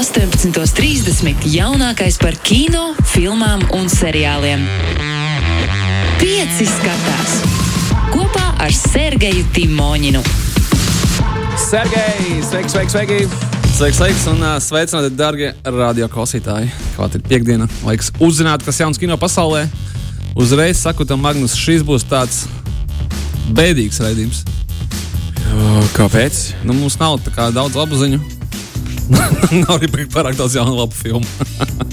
18.30. jaunākais par kino, filmām un seriāliem. Pieci skatās kopā ar Sergeju Timoņinu. Sergei, sveiki, sveiki, sveiki! Sveiks, sveiks, un uh, sveicināti, darbie radio klausītāji. Kāda ir piekdiena? Laiks uzzināt, kas jauns kino pasaulē. Uzreiz saku tam, Magnus, šis būs tāds bēdīgs raidījums. Kāpēc? Nu, mums nav tā kā daudz labu ziņu. nav arī pārāk daudz jaunu labu filmu.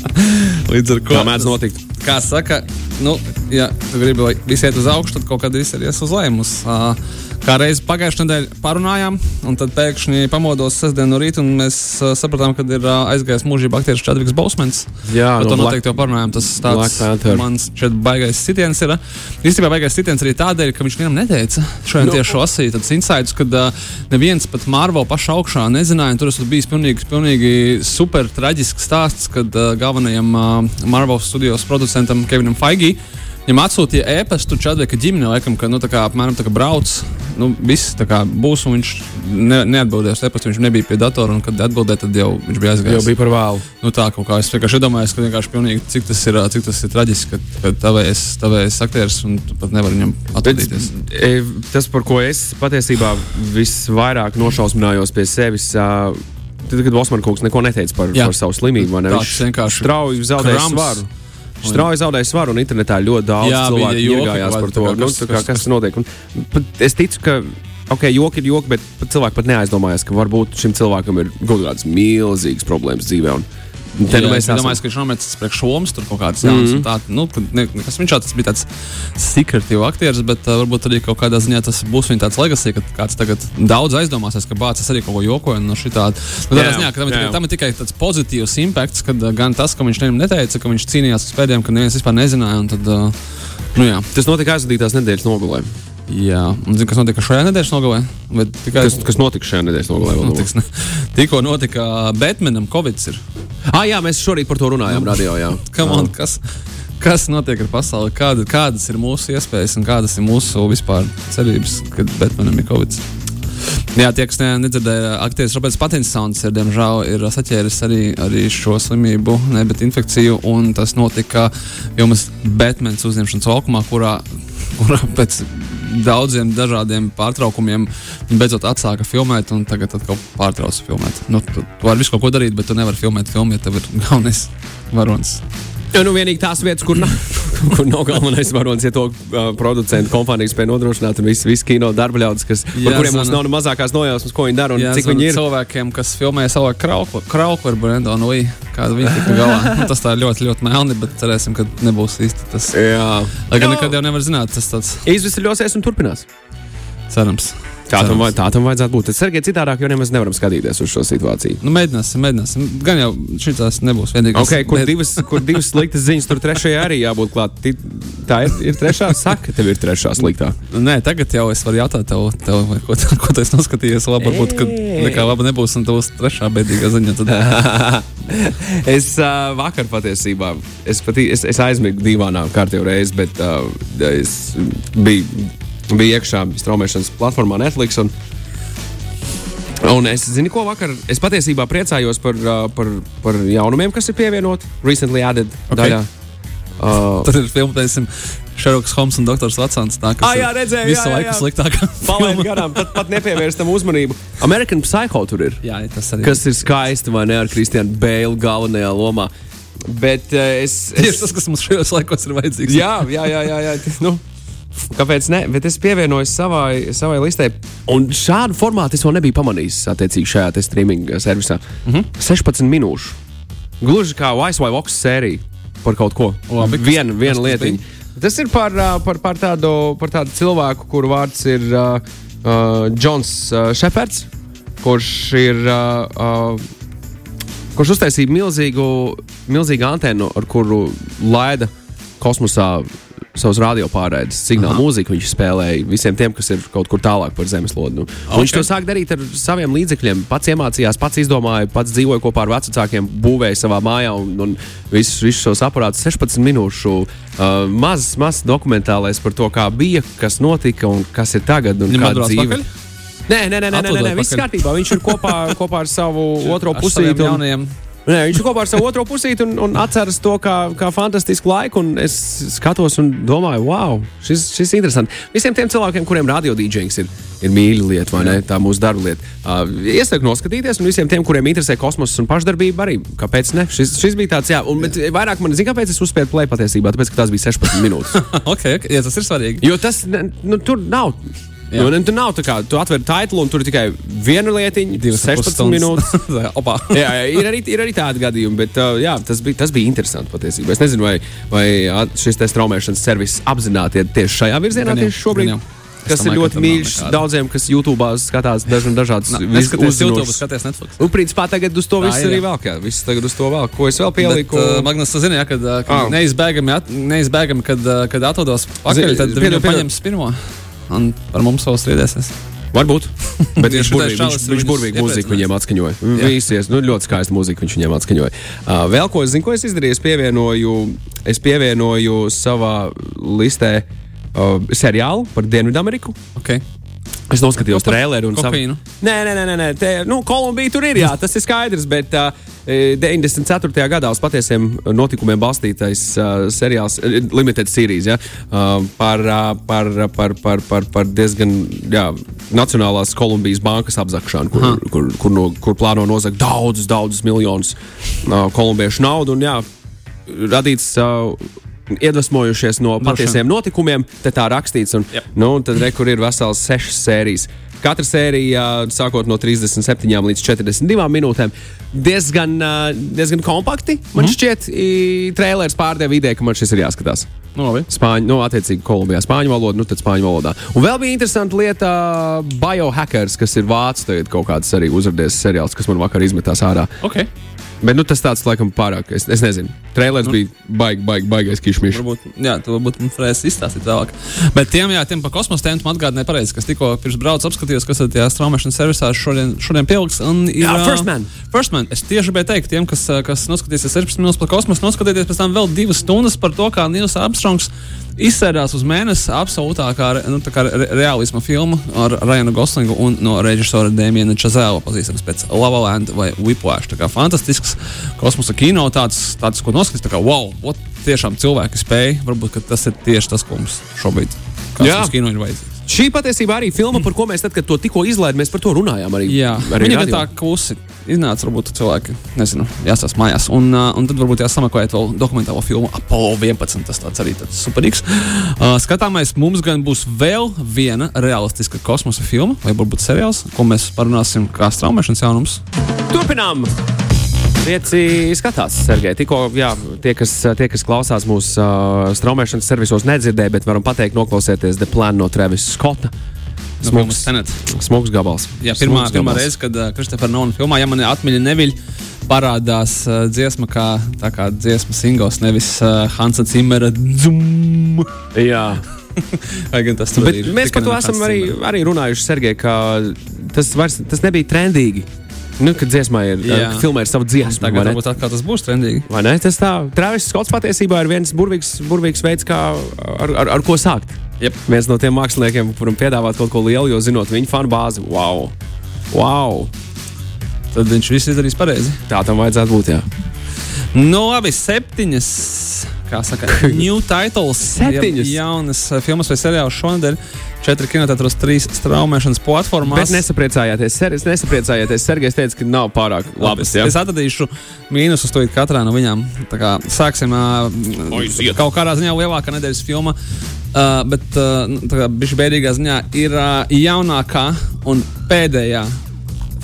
Līdz ar to mēdz notikt? Kā saka, nu, ja gribi, lai viss iet uz augšu, tad kaut kad viss ir ies uz leju. Mums, uh, Kā reiz pagājušajā nedēļā parunājām, un tad pēkšņi pamodos sestdien no rīta, un mēs uh, sapratām, ka ir uh, aizgājis mūžībā aktieris Čadvigs Bausmans. Jā, Par no to Black- noteikti jau parunājām. Tas tāds mans šeit baigais sitiens ir. uh, Īstenībā baigais sitiens arī tādēļ, ka viņš vienam neteica. Šodien Nu. tieši lasīju tādus insights, kad uh, neviens pat Marvel pašā augšā nezināja. un Tur esmu bijis pilnīgi, pilnīgi super traģisks stāsts, kad uh, galvenajam uh, Marvel studijos producentam Kevinam Feigijam Viņam atsūtīja e-pastu Čadvika ģimene, laikam, ka, nu, tā kā, apmēram tā kā brauc, nu, viss tā kā būs, un viņš ne, neatbildēja uz e-pastu, viņš nebija pie datora, un, kad atbildēja, tad jau viņš bija Jau aizgājis. bija par vēlu. Nu, tā kā es vienkārši iedomājos, ka vienkārši pilnīgi, cik tas ir, cik tas ir traģiski, ka, ka tavēs, tavēs aktieris un tu pat nevar viņam atvadīties. e, Tas, par ko es patiesībā visvairāk nošausminājos pie sevis. ā, Tad, kad Osmans kungs neko neteica par, Jā. par savu slimību? Tāds vienkārši strauji zaudēja svaru. Strauji zaudēja svaru, un internetā ļoti daudz Jā, cilvēku iegājās par to, nu, kā, kas- notiek. Un, es ticu, ka okay, joki ir joki, bet cilvēki pat neaizdomājas, ka varbūt šim cilvēkam ir kaut kādas milzīgas problēmas dzīvē. Un te nu Jā, mēs es domāju, ka viņš nometis priekš šomas, tur kaut kādas jaunas. Mm -hmm. tā, nu, ne, kas viņš tāds bija tāds secretīvs aktieris, bet uh, varbūt arī kaut kādā ziņā tas būs viņa tāds legacy, ka kāds tagad daudz aizdomāsies, ka bācis arī kaut ko jokoja no šī tāda. Nu, tādā ziņā, ka tam, jā, tikai- jā. tam ir tikai tāds pozitīvs impakts, kad uh, gan tas, ka viņš nevienam neteica, ka viņš cīnījās uz pēdējiem, ka neviens vispār nezināja. Tad, uh, nu, jā. Tas notika aizvadītās nedēļas nogalē. Jā, un zinu, kas notika šajā nedēļas nogalē. Tikai Kas, kas notika šajā nedēļas nogalē? notiks, ne? Tikko notika Batmanam, Covid. Ah, jā, mēs šorīt par to runājām radio. Jā. Come on, kas, kas notiek ar pasauli? Kāda, kādas ir mūsu iespējas un kādas ir mūsu vispār cerības, kad Batmanam ir Covid? Jā, tie, kas ne, nedzirdēja, aktieris Roberts Patinsons ir, diemžēl, ir saķēris arī, arī šo slimību, ne, bet infekciju. Un tas notika Jomas Batmans uzņemšanas laukumā, kurā, kurā pēc daudziem dažādiem pārtraukumiem beidzot atsāka filmēt, un tagad atkal pārtrauca filmēt. Nu, tu, tu vari visu kaut ko darīt, bet tu nevari filmēt filmu, ja tev ir galvenais varonis. Ja, nu, vienīgi tās vietas, kur nav, kur nav galvenais varonis, ja to uh, producentu kompānija spēj nodrošināt, un visi, visi kino darba ļaudis, kas, par Jā, kuriem mums zana. nav ne mazākās nojausmas, ko viņi dara un Jā, cik viņi ir. cilvēkiem, kas filmēja savu krauku ar Brendonu Lui, kāda viņa tika galā. Nu, tas tā ir ļoti, ļoti melni, bet cerēsim, ka nebūs īsti tas. Jā, Lai gan Nu, nekad jau nevar zināt, tas tāds Izvisiļosies un turpinās. cerams. Tā tam, vai, tā tam vajadzētu būt. Tas ir citādāk, jo nemaz nevaram skatīties uz šo situāciju. Nu, mēģināsim, mēģināsim. Gan jau šis nebūs vienīgais. Okay, kur, bet- divas, kur divas sliktas ziņas, tur trešajā arī jābūt klāt. Tā ir, ir trešā. Saka, tev ir trešā sliktā. Nē, tagad jau es varu jautāt tev, tev ko, ko tu esi noskatījies. Labi, varbūt, ka nekā laba nebūs, un tev būs trešā bēdīgā ziņa. Tad... es uh, vakar patiesībā es, patī, es, es aizmigu divānā kārtībā reizi, bet uh, es biju, biju iekšā straumēšanas platformā Netflix. Un, Un es zinu, ko vakar. Es patiesībā priecājos par, par, par jaunumiem, kas ir pievienoti. Recently added Ok. daļā. Uh, Tur ir filma, teiksim, Šerloks Holmes un Doktors Vatsons. Tā, jā, ir redzēju, Visu jā, jā, laiku sliktākā. Palaid filma. garām, pat, pat nepievērstam uzmanību. American Psycho tur ir. Jā, tas arī Kas ir skaisti, vai ne, ar Kristiānu Bēlu galvenajā lomā. Bet uh, es. Tieši es tas, kas mums šajos laikos ir vajadzīgs. jā, jā, jā, jā, jā. Nu, kāpēc ne? Bet es pievienoju savai, savai listē. Un šādu formātu es vēl nebiju pamanījis attiecīgi šajā streaming servisā. Mm. -hmm. 16 minūšu. Gluži kā Vice vai Vox sērija par kaut ko. Labi, kas- Viena, kas tas ir par, par, par, tādu, par tādu cilvēku, kuru vārds ir uh, uh, Džons uh, Šeferds, kurš ir. Uh, uh, kurš uztaisīja milzīgu, milzīgu antenu, ar kuru laida kosmosā savus radiopārraides, signālu Aha. mūziku. Viņš spēlēja visiem tiem, kas ir kaut kur tālāk par zemeslodi. Nu. Okay. Viņš to sāk darīt ar saviem līdzekļiem. Pats iemācījās, pats izdomāja, pats dzīvoja kopā ar vecākiem, būvēja savā mājā un, un visus, visus šos aparātus. 16 minūšu uh, mazs, mazs dokumentālais par to, kā bija, kas notika un kas ir tagad. kāda dzīve- pakaļ? Nē, nē, nē, nē, nē, nē, nē viss kārtībā. Viņš ir kopā, kopā ar savu otro pusīti. un- jaunajiem Nē, viņš ir kopā ar savu otro pusīti un, un atceras to kā, kā fantastisku laiku. un Es skatos un domāju, wow, šis, šis ir interesants. Visiem tiem cilvēkiem, kuriem radiodīdžings ir, ir mīļa lieta, vai ne? Tā mūsu darba lieta. Uh, Iesaku noskatīties, un visiem tiem, kuriem interesē kosmosa un pašdarbība, arī kāpēc ne? Šis, šis bija tāds, jā, un bet vairāk man zina, kāpēc es uzspēju play patiesībā, tāpēc, ka tās bija 16 minūtes. ok, ok, jā, tas ir svarīgi. Jo tas nu, tur nav. Jo, ne, tur nav tā kā tu atver titulu un tur ir tikai viena lietiņa, 16 minūtes. Jā, jā, ir arī, ir arī tādi gadījumi, bet uh, jā, tas, bija, tas bija interesanti patiesībā. Es nezinu, vai, vai šis straumēšanas servis apzināti iet tieši šajā virzienā Gan jau, tieši šobrīd. gan jau. Ir domāju, ka ļoti mīļš daudziem, kas YouTube skatās dažādas Na, Neskaties YouTube, skaties Netflix. Nu, principā tagad uz to viss ir, arī vēl. Jā, viss tagad uz to vēl. Ko es vēl Bet, pieliku? uh, Magnus, tu zini, ja, kad, uh, kad Ah. neizbēgami, at, neizbēgami, kad, uh, kad atrodos pakaļ, tad piedod. paņems pirmo. Un par mums vēl strīdēsies. Varbūt. Bet viņš burvīgi, viņš, viņš burvīgi mūziku viņiem atskaņoja. Visies, nu, ļoti skaista mūzika viņš viņiem atskaņoja. Uh, vēl ko es zinu, ko es izdarīju, es pievienoju, es pievienoju savā listē uh, seriālu par Dienvidameriku. Okay. Es noskatījos par traileru un kokaīnu? Nē, nē, nē, nē, nē. Te, nu, Kolumbija tur ir, jā, tas ir skaidrs. Bet uh, 94. gadā uz patiesiem notikumiem balstītais uh, seriāls, uh, Limited Series, ja, uh, par, uh, par, par, par, par, par diezgan jā, Nacionālās Kolumbijas bankas apzakšanu, kur, Aha. kur, kur, no, kur plāno nozagt daudzus, daudzus miljonus uh, kolumbiešu naudu. Un, jā, radīts. Uh, Iedvesmojušies no patiesiem notikumiem, te tā rakstīts. Un, Jep. nu, un tad re, kur ir vesels sešas sērijas. Katra sērija, sākot no 37 līdz 42 minūtēm, diezgan, diezgan kompakti. Man mm. šķiet, trailers pārdeva ideju, ka man šis ir jāskatās. Nu, labi. Spāņu, nu, attiecīgi, Kolumbijā spāņu valoda, nu, tad spāņu valodā. Un vēl bija interesanta lieta, biohackers, kas ir vācis, tagad kaut kāds arī uzrādījis seriāls, kas man vakar izmetās ārā. Okay. Bet, nu, tas tāds, laikam, pārāk, es, es nezinu. Trailers nu. bija baig, baig, baigais kišmišs. Varbūt, jā, tu varbūt varēsi izstāstīt vēlāk. Bet tiem, jā, tiem par kosmosa tēmu man atgādināja pareizi, kas tikko pirms braucu apskatījos, kas ir tajā straumēšanas servisā šodien, šodien pieliks. un Ir, Jā, First Man. First Man. Es tieši gribēju teikt, tiem, kas, kas noskatīsies 16 minūtes par kosmosu, noskatieties pēc tam vēl divas stundas par to, kā Nils Armstrongs izsērās uz mēnesi absolūtākā nu, re realisma filmu ar Ryanu Goslingu un no režisora Dēmiena Čazēla, pazīstams pēc Lava Land vai Whiplash. Tā kā fantastisks kosmosa kino, tāds, tāds ko noskatīt, tā kā wow, ot, tiešām cilvēki spēja. Varbūt tas ir tieši tas, ko mums šobrīd kosmosa kino ir vajadzīgs. Šī patiesībā arī filma, par ko mēs tad, kad to tikko izlaidām, mēs par to runājām. Arī, Jā, arī viņa bija tā klusi. Iznāca, varbūt cilvēki, nezinu, jāsās mājās. Un, uh, un tad varbūt jāsameklē vēl dokumentālo filmu Apollo 11. Tas tāds arī tāds superīgs. Uh, skatāmies, mums gan būs vēl viena realistiska kosmosa filma, vai varbūt seriāls, ko mēs parunāsim kā straumēšanas jaunums. Turpinām! Pieci skatās, Sergei. Tikko jā, tie, kas, tie, kas klausās mūsu uh, straumēšanas servisos, nedzirdēja, bet varam pateikt, noklausieties The Plan no Travis Scotta. No filmas Tenet. smuks gabals. Jā, pirmā, Smuks pirmā gabals. reize, kad uh, Kristofers Nolans filmā, ja man atmiņa neviļ, parādās uh, dziesma kā, tā kā dziesma singls, nevis uh, Hansa Zimera dzum. Jā. Tas Bet ir? mēs par to no esam arī, Zimmera. arī runājuši, Sergei, ka tas, vairs, tas nebija trendīgi. Nu, kad dziesmā ir, sava dziesma, Tagad vai ne? varbūt atkal tas būs trendīgi. Vai ne? Tas tā, Travis Skots patiesībā ir viens burvīgs, burvīgs veids, kā ar, ar, ar ko sākt. Yep. Viens no tiem māksliniekiem, kuram piedāvāt kaut ko lielu, jo zinot viņu fanu bāzi, wow! wow. Tad viņš viss izdarīs pareizi. Tā tam vajadzētu būt. Jā. Nu, labi, septiņas. Kā saka, new titles. Septiņas? Ja, jaunas uh, filmas vai seriāls šonadēļ. Četri kinotētros, trīs straumēšanas platformās. Bet nesapriecājieties, Ser, nesapriecājieties. Sergejs teica, ka nav pārāk labas. Es, Jā. es atradīšu mīnusus to katrā no viņām. Tā kā Sāksim ar kaut kādā ziņā lielākā nedēļas filma. Uh, bet uh, nu, tā kā bišķi bēdīgā ziņā ir uh, jaunākā un pēdējā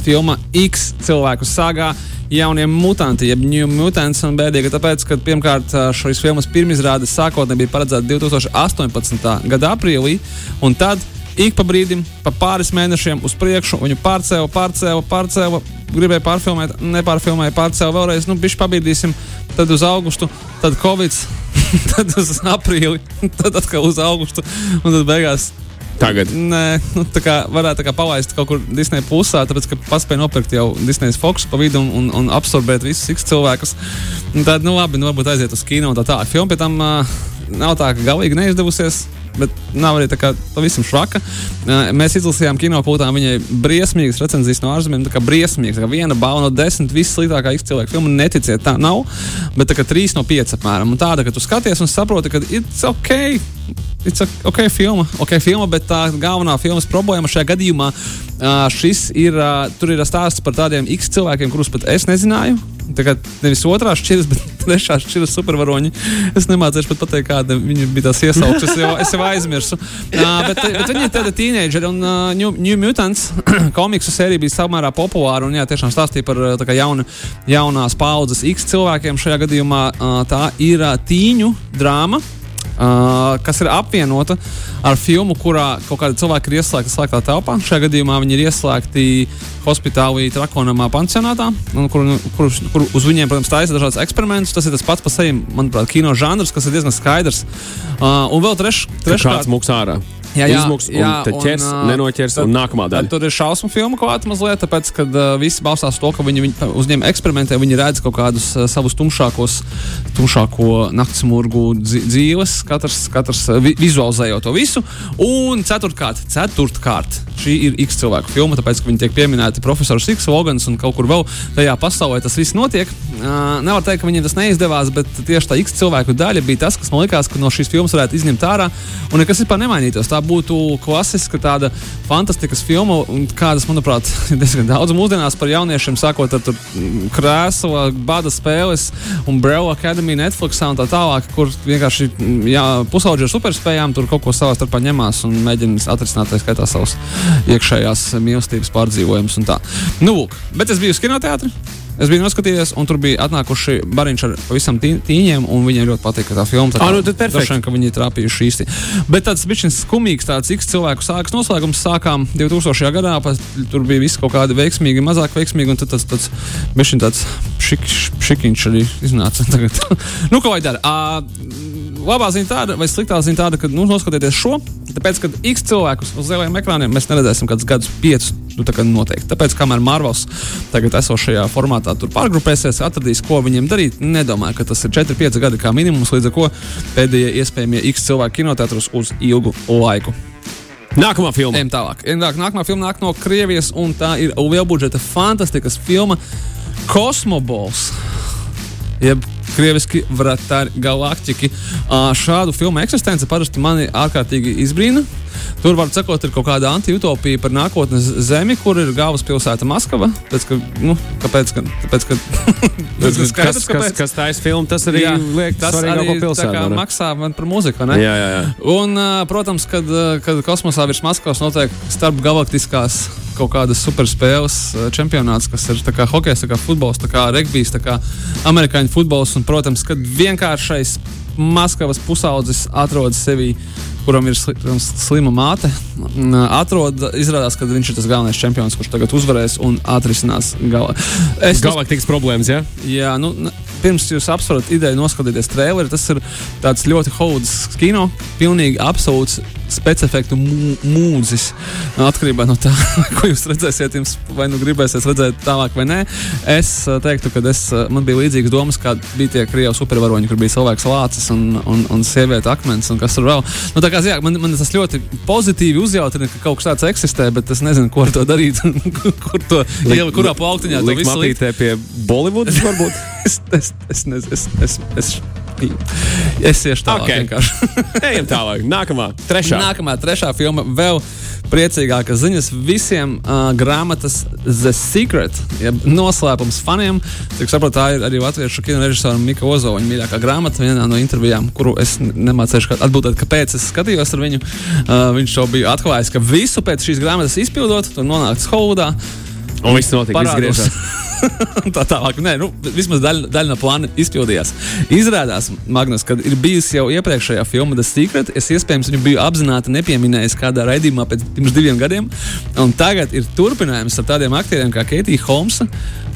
filma X cilvēku sagā. Jaunie mutanti, jeb New Mutants, un bēdīgi, tāpēc, ka pirmkārt šīs filmas pirmizrāde sākotnēji bija paredzēta 2018. gada aprīlī, un tad ik pa brīdim, pa pāris mēnešiem uz priekšu viņu pārcēla, pārcēla, pārcēla, gribēja pārfilmēt, nepārfilmēja, pārcēla vēlreiz, nu, bišķi pabīdīsim, tad uz augustu, tad Covid, tad uz aprīli, tad atkal uz augustu, un tad beigās Tagad. Nē, nu, tā kā varētu tā kā palaist kaut kur Disneja pusē, tāpēc, ka paspēja nopirkt jau Disneja Fox pa vidu un, un, un absorbēt visus X cilvēkus. Tad, nu, labi, nu, varbūt aiziet uz kino un tā tālāk. Filma pie tam uh, nav tā, ka galīgi neizdevusies. Bet nav arī tā kā pavisam švaka. Mēs izlasījām kinopūtā viņai briesmīgas recenzijas no ārzemēm, tā kā briesmīgas. Tā kā viena balva no desmit, vissliktākā X cilvēku filma. Neticiet, tā nav, bet tā kā trīs no pieci apmēram. Un tāda, ka tu skaties un saproti, ka it's ok. It's ok, filma, ok, filma, bet tā galvenā filmas problēma šajā gadījumā uh, ir, uh, tur ir stāsts par tādiem X cilvēkiem, kurus pat es nezināju. Kā nevis otrā šķiras, bet trešā šķiras supervaroņi. Es nemācīšu pat pateikt, kāda viņa bija tās iesauktas. Es jau, jau aizmirsu. Uh, bet, bet viņi ir tādi teenageri un uh, New, New Mutants komiksu sērija bija samērā populāra un jā, tiešām stāstīja par kā, jauna, jaunās paudzes X cilvēkiem. Šajā gadījumā uh, tā ir uh, tīņu drāma. Uh, kas ir apvienota ar filmu, kurā kaut kāda cilvēka ir ieslēgta slēgtā telpā. Šajā gadījumā viņi ir ieslēgti hospitālī Trakonamā pansionātā, kur, kur, kur uz viņiem, protams, taisa dažādas eksperimentus. Tas ir tas pats par sevi, manuprāt, kino žanrs, kas ir diezgan skaidrs. Uh, un vēl treš, treškārt, Kāds mūks ārā? Jā, jā, Uzmuks, un jā, tad ķers, un, nenoķers, tad- un nākamā daļa. tur ir šausmu filma klāta mazliet, tāpēc, ka uh, visi balstās uz to, ka viņi, viņi uzņem eksperimentē, viņi redz kaut kādus uh, savus tumšākos, tumšāko naktsmurgu dzi- dzīves, katrs, katrs vi vizualizējot to visu. Un ceturtkārt, ceturtkārt, šī ir X cilvēku filma, tāpēc, ka viņi tiek pieminēti profesors X, Logans un kaut kur vēl tajā pasaulē tas viss notiek. Uh, nevar teikt, ka viņiem tas neizdevās, bet tieši tā X cilvēku daļa bija tas, kas man likās, ka no šīs filmas varētu izņemt ārā un nekas vispār nemainītos. Tā būtu klasiska tāda fantastikas filma, kādas, manuprāt, ir diezgan daudz mūsdienās par jauniešiem, sākot ar mm, krēsla, bada spēles un Breu Academy Netflixā un tā tālāk, kur vienkārši mm, pusauģi ar superspējām tur kaut ko savā starpā ņemās un mēģina atrisināt tā skaitā savus iekšējās mīlestības pārdzīvojumus. Nu, lūk, bet es biju uz kinoteātri. Es biju noskatījies, un tur bija atnākuši bariņš ar pavisam tī- tīņiem, un viņiem ļoti patīk tā filma. Tā Ā, kā nu tad perfekti. vien, ka viņi ir trāpījuši īsti. Bet tāds bija skumīgs, tāds X cilvēku sākas noslēgums. Sākām 2000. gadā, pēc, tur bija viss kaut kādi veiksmīgi, mazāk veiksmīgi, un tad tas tāds, tāds, tāds šik, šikiņš arī iznāca. Tagad. nu, ko lai dara? Uh, labā ziņa tāda, vai sliktā ziņa tāda, ka nu, noskatieties šo. Tāpēc, kad X cilvēkus uz lieliem ekrāniem mēs neredzēsim kādus gadus, piecus, nu, tā kā noteikti. Tāpēc, kamēr Marvels tagad esošajā formātā tur pārgrupēsies, atradīs, ko viņiem darīt, nedomāju, ka tas ir 4-5 gadi kā minimums, līdz ar ko pēdējie iespējamie X cilvēku kinoteātros uz ilgu laiku. Nākamā filma. Ejam tālāk. Ejam, nākamā filma nāk no Krievijas, un tā ir lielbudžeta fantastikas filma Kosmobols. Jeb krieviski Vratāri Galaktika. Šādu filmu eksistence parasti mani ārkārtīgi izbrīna. Tur var sakot, ir kaut kāda anti-utopija par nākotnes zemi, kur ir galvaspilsēta Maskava. Tāpēc, ka, nu, kāpēc? Ka, tāpēc, ka, Kas, skaidrs, kas, kāpēc. kas tā ir filma, tas arī Jā, liek tas arī ne? maksā man par mūziku. ne? Jā, jā, jā. Un, protams, kad, kad kosmosā virs Maskavas notiek starpgalaktiskās kaut kādas superspēles čempionāts, kas ir kā hokejs, tā kā futbols, tā kā regbijs, kā amerikāņu futbols. Un, protams, kad vienkāršais Maskavas pusaudzis atrodas sevī. Kuram ir sli, slima māte, ā, atrod, izrādās, ka viņš ir tas galvenais čempions, kurš tagad uzvarēs un atrisinās gala. Es Galaktikas problēmas, jā? Jā, nu, pirms jūs apsverat ideju noskatīties traileri, tas ir tāds ļoti holdis kino, pilnīgi absolūts specifektu mū- mūzis. Atkarībā no tā, ko jūs redzēsiet, jums vai nu gribēsiet redzēt tālāk vai nē. Es uh, teiktu, ka es, uh, man bija līdzīgas domas, kā bija tie krievu supervaroņi, kur bija cilvēks lācis un, un, un sieviete akmens un kas tur vēl. Nu, tā kā, jā, man, man tas ļoti pozitīvi uzjautrina, ka kaut kas tāds eksistē, bet es nezinu, ko ar to darīt, kur to ielikt, kurā plauktiņā to visu likt. pie Bollywoodas varbūt? Es, es, es, es, es, es, es, es iešu tālāk. Ok. vienkārši. Ejam tālāk. Nākamā, trešā. Nākamā, trešā filma, vēl priecīgākas ziņas visiem uh, grāmatas The Secret, jeb noslēpums faniem. Cik saprotu, tā ir arī latviešu kino režisora Mika Ozola mīļākā grāmata vienā no intervijām, kuru es n- nemācīšu kā- atbildēt, kāpēc es skatījos ar viņu. Uh, viņš to bija atklājis, ka visu pēc šīs grāmatas izpildot, tur nonāks Holidā. Un viss notika, viss griežās. tā tālāk, nē, nu, vismaz daļa, daļa no plāna izpildījās. Izrādās, Magnus, kad ir bijusi jau iepriekšējā filma The Secret, es iespējams viņu biju apzināti nepieminējis kādā raidījumā pēc diviem gadiem. Un tagad ir turpinājums ar tādiem aktieriem kā Keitija Holmsa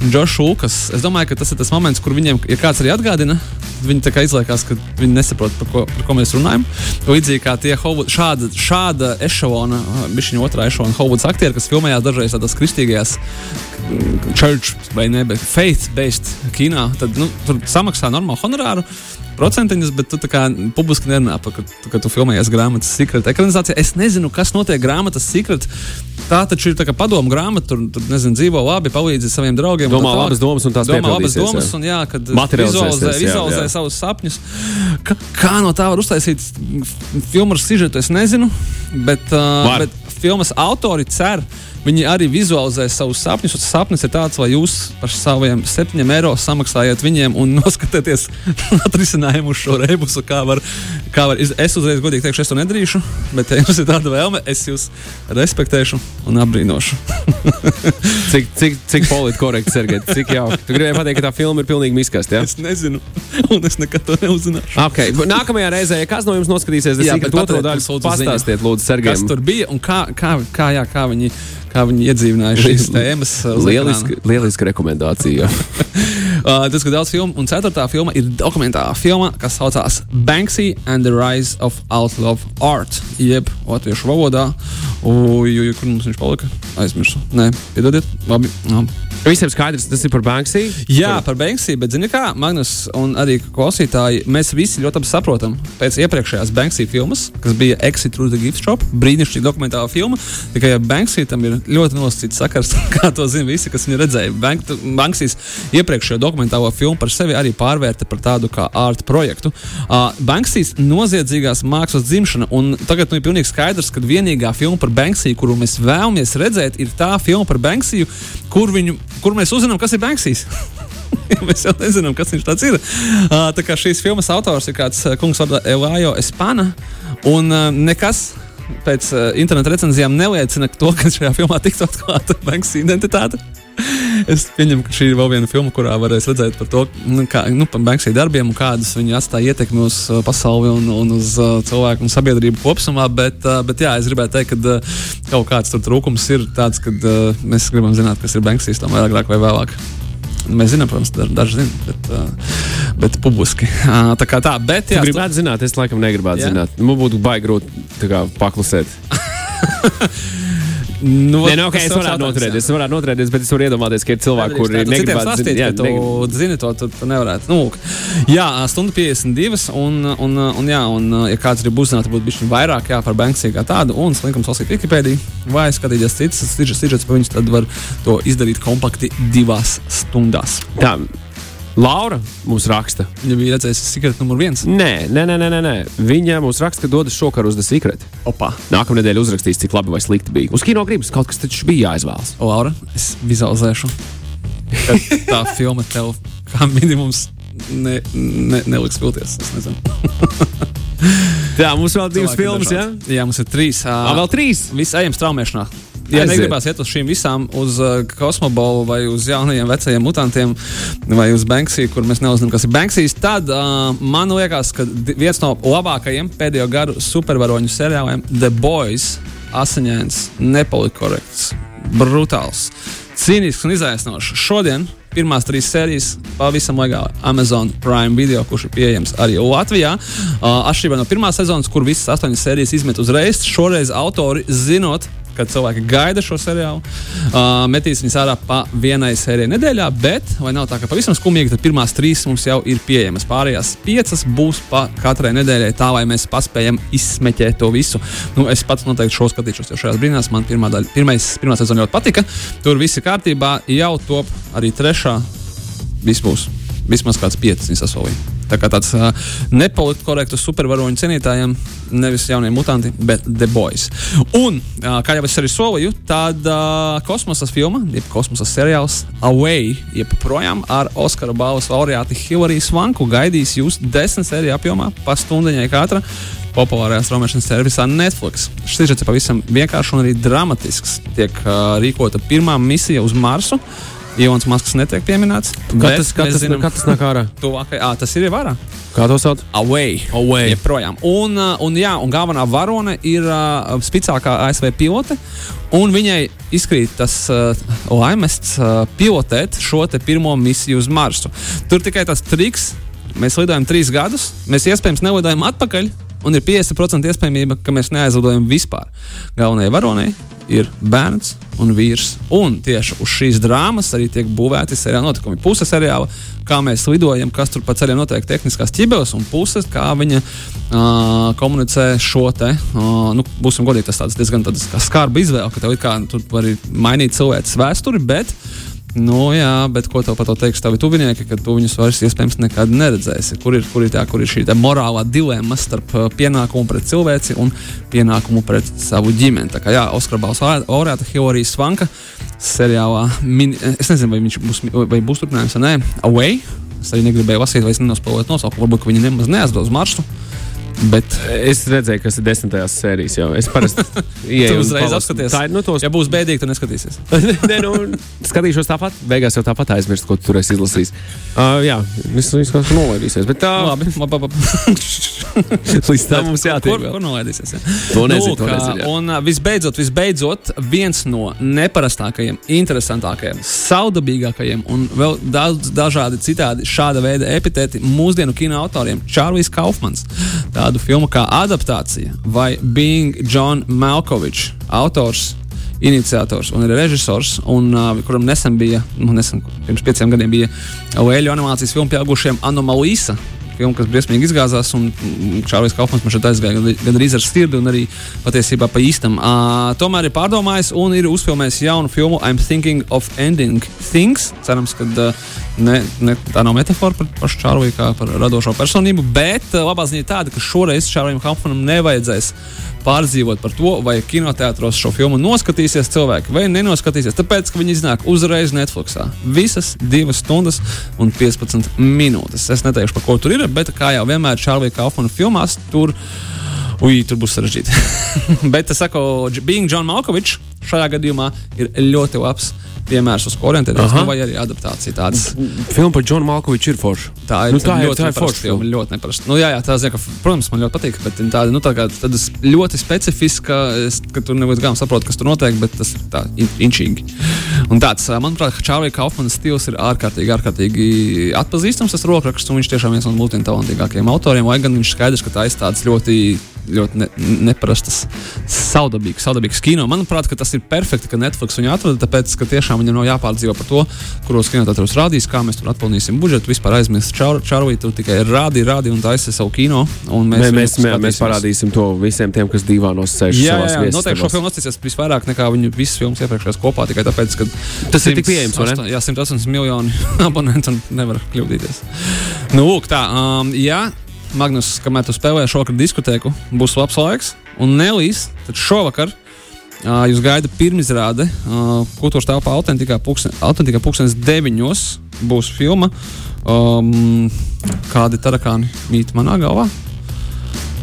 un Džošs Lukas. Es domāju, ka tas ir tas moments, kur viņiem, ja kāds arī atgādina, viņi izliekās, ka viņi nesaprot, par ko, par ko mēs runājam. Līdzīgi kā tie Hollywood, šāda, šāda ešalona, bišķiņa otrā ešalona Hollywoods aktieri, kas filmējās dažreiz tādās kristīgajās church vai ne, bet faith-based kinā, tad nu, tur samaksā normālu honorāru. procentiņus, bet tu tā kā publiski nerunā par to, ka, ka tu filmējies grāmatas Secret ekranizācijā. Es nezinu, kas notiek grāmatas Secret. Tā taču ir tā kā padomu grāmata, tur, tur nezinu, dzīvo labi, palīdzi saviem draugiem. Domā labas domas un tās domā labas domas, jā. un jā, kad Materializēsies, vizualizē, jā, vizualizē jā. savus sapņus. Kā, kā no tā var uztaisīt filmu ar sižetu, es nezinu, bet, uh, Var. bet filmas autori cer. Viņi arī vizualizē savus sapņus. un Sapnis ir tāds, lai jūs par saviem septiņiem eiro samaksājat viņiem un noskatieties atrisinājumu uz šo rebusu. Kā var, kā var. Es uzreiz godīgi teikšu, es to nedarīšu, bet, ja jums ir tāda vēlme, es jūs respektēšu un apbrīnošu. Cik, cik, cik politi korekti, Sergei, cik jauki. Tu gribēji pateikt, ka tā filma ir pilnīgi miskasta. Ja? Es nezinu, un es nekad to neuzzināšu. Okay. Nākamajā reizē, ja kāds no jums noskatīsies, daļu mums lūdzu ziņu. pastāstiet, lūdzu, Kas Sergejam. tur bija un kā, kā, kā, jā, kā, viņi, kā viņi iedzīvināja šīs tēmas? uh, Lieliski, lieliski rekomendācija. Uh, tas ir daudz filmu, un ceturtā filma ir dokumentālā filma, kas saucās Banksy and the Rise of Outlaw Art, jeb latviešu valodā. Kur mums viņš palika? Aizmirsu. Nē, piedodiet. Labi. Jā. Visiem skaidrs, tas ir par Banksy. Jā, par Banksy, bet zini kā, Magnus un arī klausītāji, mēs visi ļoti labi saprotam pēc iepriekšējās Banksy filmas, kas bija Exit through the Gift Shop, brīnišķīga dokumentāla filma, tikai ar Banksy tam ir ļoti nosacīts sakars, kā to zina visi, kas viņu redzēja. Bank, Banksys iepriekšējo dokumentālo filmu par sevi arī pārvērta par tādu kā art projektu. Uh, Banksys noziedzīgās mākslas dzimšana, un tagad nu, ir pilnīgi skaidrs, ka vienīgā filma par Banksy, kuru mēs vēlamies redzēt, ir tā filma par Banksy, kur, viņu, kur mēs uzzinām, kas ir Banksys. Mēs jau nezinām, kas viņš tāds ir. Uh, tā kā šīs filmas autors ir kāds kungs, vārdā Elājo Espana, un uh, nekas. Pēc uh, interneta recenzijām neliecina to, ka šajā filmā tiktu atklāta Banksy identitāte. Es pieņemu, ka šī ir vēl viena filma, kurā varēs redzēt par to, nu, kā, nu, par Banksy darbiem un kādas viņi atstāja ietekmi uz uh, pasauli un, un uz uh, cilvēku un sabiedrību kopumā. Bet, uh, bet jā, es gribēju teikt, ka kaut kāds tur trūkums ir tāds, ka mēs gribam zināt, kas ir Banksy tam agrāk vai vēlāk. Mēs zinām, protams, daži, zina, bet, bet publiski. Uh, tā kā tā, bet Tu jā, gribētu zināt, es laikam negribētu Jā? zināt. Man būtu baigi grūti paklusēt. nu, Nē, nu, okay, es varētu noturēties, es varētu noturēties, bet es varu iedomāties, ka ir cilvēki, kuri negribētu zināt. Jā, tu zini to, tu, tu nevarētu. Nu, jā, stunda 52, un, un, un, jā, un, ja kāds grib uzzināt, būtu bijis vairāk jā, par Banksy kā tādu, un slinkums lasīt Wikipēdiju, vai skatīties citas sižets par viņus, tad var to izdarīt kompakti divās stundās. Tā, Laura mums raksta. Viņa bija redzējusi secret numur viens. Nē, nē, nē, nē, nē. Viņa mums raksta, ka dodas šokar uz Secret. Opa! Nākamā nedēļa uzrakstīs, cik labi vai slikti bija. Uz kino gribas kaut kas taču bija jāizvēlas. O, Laura, es vizualizēšu, tā filma tev kā minimums ne, ne, neliks vilties. Es nezinu. Jā, mums vēl divas filmas, dažādi. Jā, mums ir trīs. Uh, vēl trīs. Viss ejam straumēšanā. Ja Aiziet. negribās iet uz šīm visām, uz uh, kosmobolu vai uz jaunajiem vecajiem mutantiem, vai uz Banksiju, kur mēs neuzzinām, kas ir Banksijas, tad uh, man liekas, ka viens no labākajiem pēdējo gadu supervaroņu seriāliem - The Boys - asiņains, nepolikorekts, brutāls, cīnisks un izaicinošs. Šodien pirmās trīs sērijas pavisam legāli Amazon Prime video, kurš ir pieejams arī Latvijā. Uh, Atšķirībā no pirmās sezonas, kur visas astoņas sērijas izmet uzreiz, šoreiz autori zinot, kad cilvēki gaida šo seriālu, uh, metīs viņus ārā pa vienai sērijai nedēļā, bet, lai nav tā, ka pavisam skumīgi, tad pirmās trīs mums jau ir pieejamas. Pārējās piecas būs pa katrai nedēļai, tā lai mēs paspējam izsmeķēt to visu. Nu, es pats noteikti šo skatīšos, jo šajās brīnās man pirmā, daļa, pirmais, pirmā sezona ļoti patika. Tur viss ir kārtībā, jau top arī trešā. Viss būs. Vismaz kāds piecas viņa sasolīja. Tā kā tāds uh, nepolitkorekts supervaroņu cienītājiem, nevis jaunie mutanti, bet The Boys. Un, uh, kā jau es arī solīju, tad uh, kosmosa filma, jeb kosmosa seriāls Away, jeb projām ar Oskara balvas laureāti Hilary Svanku gaidīs jūs desmit sēriju apjomā, pa stundiņai katra. Populārajā straumēšanas servisā Netflix. Šis ir pavisam vienkāršs un arī dramatisks. Tiek uh, rīkota pirmā misija uz Marsu. Ilons Masks netiek pieminēts. Kad tas, kad tas, zinām- kad tas nāk ārā? Tuvākai, à, tas ir jau vārā. Kā to sauc? Away. Away. Joprojām. Un, un, jā, un galvenā varone ir uh, spēcīgākā ASV pilote. Un viņai izkrīt tas uh, laimests uh, pilotēt šo pirmo misiju uz Marsu. Tur tikai tas triks. Mēs lidojam trīs gadus, mēs iespējams nelidojam atpakaļ. Un ir 50% iespējamība, ka mēs neaizlidojam vispār. Galvenajai varonei ir bērns un vīrs. Un tieši uz šīs drāmas arī tiek būvēti seriāla notikumi. Puse seriāla, kā mēs lidojam, kas tur pa ceļam notiek tehniskās ķibeles, un puses, kā viņa uh, komunicē šo te. Uh, nu, būsim godīgi, tas diezgan skarba izvēle, ka tev ir kā tur var mainīt cilvēces vēsturi, bet Nu, jā, bet ko tev par to teiks tavi tuvinieki, kad tu viņus vairs iespējams nekad neredzēsi? Kur ir, kur ir, tā, kur ir šī morālā dilemma starp uh, pienākumu pret cilvēci un pienākumu pret savu ģimeni? Tā kā jā, Oskara balss laureāta Hilārijas Svanka seriālā, min, es nezinu, vai viņš būs, vai būs turpinājums vai nē, Away. Es arī negribēju lasīt, vai es nenospēlēju nosaukumu. Varbūt viņi nemaz neaizdos maršrutu. Bet es redzēju, kas ir desmitajās sērijās. Jau. Es parasti ienāku uzreiz apskaties. Tā ir no tos. Ja būs bēdīgi, tad neskatīsies. Nē, nu, skatīšos tāpat. Beigās jau tāpat aizmirst, ko tu tur esi izlasījis. Uh, jā, viss kaut kā nolaidīsies. Bet tā. Labi, labi, labi. Līdz tam mums jātiek. Kur, kur nolaidīsies? Jā. To nezinu. Nu, to nezinu jā. un visbeidzot, visbeidzot, viens no neparastākajiem, interesantākajiem, saudabīgākajiem un vēl daudz dažādi citādi šāda veida epitēti mūsdienu kino autoriem - Čārlis Kaufmans. Tā tādu filmu kā adaptācija vai Being John Malkovich, autors. Iniciators un režisors, un, uh, kuram nesen bija, nu, nesen, pirms pieciem gadiem bija Lēļu animācijas filma pieaugušiem Anomalīsa, filma, kas briesmīgi izgāzās. Čārlis Kaufmans man šeit aizgāja gan, gan arī ar sirdi, gan arī patiesībā pa īstam. Uh, tomēr ir pārdomājis un ir uzfilmējis jaunu filmu I'm Thinking of Ending Things. Cerams, ka uh, ne, ne, tā nav metāfora par pašu Čārliju kā par radošo personību, bet uh, labā ziņa ir tāda, ka šoreiz Čārlim Kaufmanam nevajadzēs pārdzīvot par to, vai kinoteātros šo filmu noskatīsies cilvēki vai nenoskatīsies. Tāpēc, ka viņi iznāk uzreiz Netflixā. Visas 2 stundas un 15 minūtes. Es neteikšu, par ko tur ir, bet kā jau vienmēr Čārlija Kaufmana filmās, tur, ui, tur būs sarežģīti. bet es saku, Being John Malkovich šajā gadījumā ir ļoti labs piemērs, uz ko orientēties, nu, vai arī adaptācija. Tādas. Filma par Džonu Malkoviču ir forša. Tā ir Nu, tā ir- ļoti tā ir forša filma. Ļoti neparasta. Nu, jā, jā, tā zina, ka, protams, man ļoti patīk, bet tāda, nu, tā kā, ļoti specifiska, es, ka tur neviens gājums saprot, kas tur notiek, bet tas ir tā in, inčīgi. Un tāds, manuprāt, Čārlija Kaufmana stils ir ārkārtīgi, ārkārtīgi atpazīstams. Tas rokraksts, un viņš tiešām viens no multitalantīgākajiem autoriem, lai gan viņš skaidrs, ka tā ir tāds ļoti ļoti ne, neparastas, saudabīgs, saudabīgs kino. Manuprāt, tas ir perfekti, ka Netflix viņu atrada, tāpēc, ka tiešām viņam nav jāpārdzīvo par to, kuros kinoteātros rādīs, kā mēs tur atpelnīsim budžetu. Vispār aizmirst Čārlī, tur tikai rādi, rādi un taisa savu kino. un Mēs, viņu mēs, mēs, mēs parādīsim to visiem tiem, kas divānos sēž Jā, jā, jā noteikti šo filmu nostīsies visvairāk nekā viņu visas filmas iepriekšējās kopā, tikai tāpēc, ka Tas ir tik pieejams, vai ne? 108 Jā, 180 miljoni abonentu un nevar kļūdīties. Nu, lūk, tā, um, jā, Magnus, kamēr tu spēlēji šovakar diskotēku, būs labs laiks, un Nelīs, tad šovakar uh, jūs gaida pirmizrāde uh, kultūras telpā autentikā pulkstenes deviņos būs filma, um, kādi tarakāni mīt manā galvā.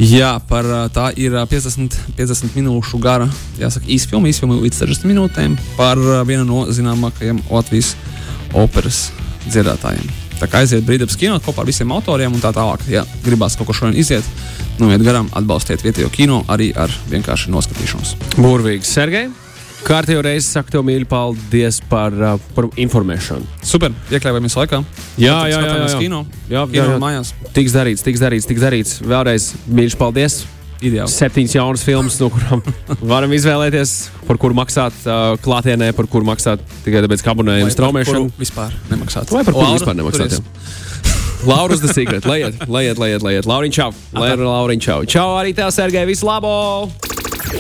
Jā, par, tā ir ā, 50, 50 minūšu gara, jāsaka, īsfilma, īsfilma līdz 60 minūtēm par vienu no zināmākajiem Latvijas operas dziedātājiem. Tā kā aiziet brīvdabas kino kopā ar visiem autoriem un tā tālāk. Ja gribās kaut ko šodien iziet, noiet garām, atbalstiet vietējo kino arī ar vienkārši noskatīšanos. Burvīgi, Sergei. Kārtējo reizi saku tev mīļi, paldies par, uh, par informēšanu. Super, iekļāvāmies laikā. Jā, jā, jā, Skatāmies jā. kino. Jā, jā, Kino jā. mājās. Tiks darīts, tiks darīts, tiks darīts. Vēlreiz mīļš, paldies. Ideāli. Septiņas jaunas filmas, no kurām varam izvēlēties, par kuru maksāt uh, klātienē, par kuru maksāt tikai tāpēc, ka abonējam straumēšanu. Vispār nemaksāt. Vai par kuru vispār nemaksāt? Laurus the secret. Laiet, laiet, laiet, laiet. Lauriņ, čau. Lai, Lauriņ, čau. Čau arī tev, Sergei, visu labo!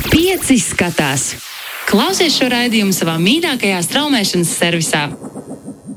Pieci skatās! Klausies šo raidījumu savā mīļākajā straumēšanas servisā!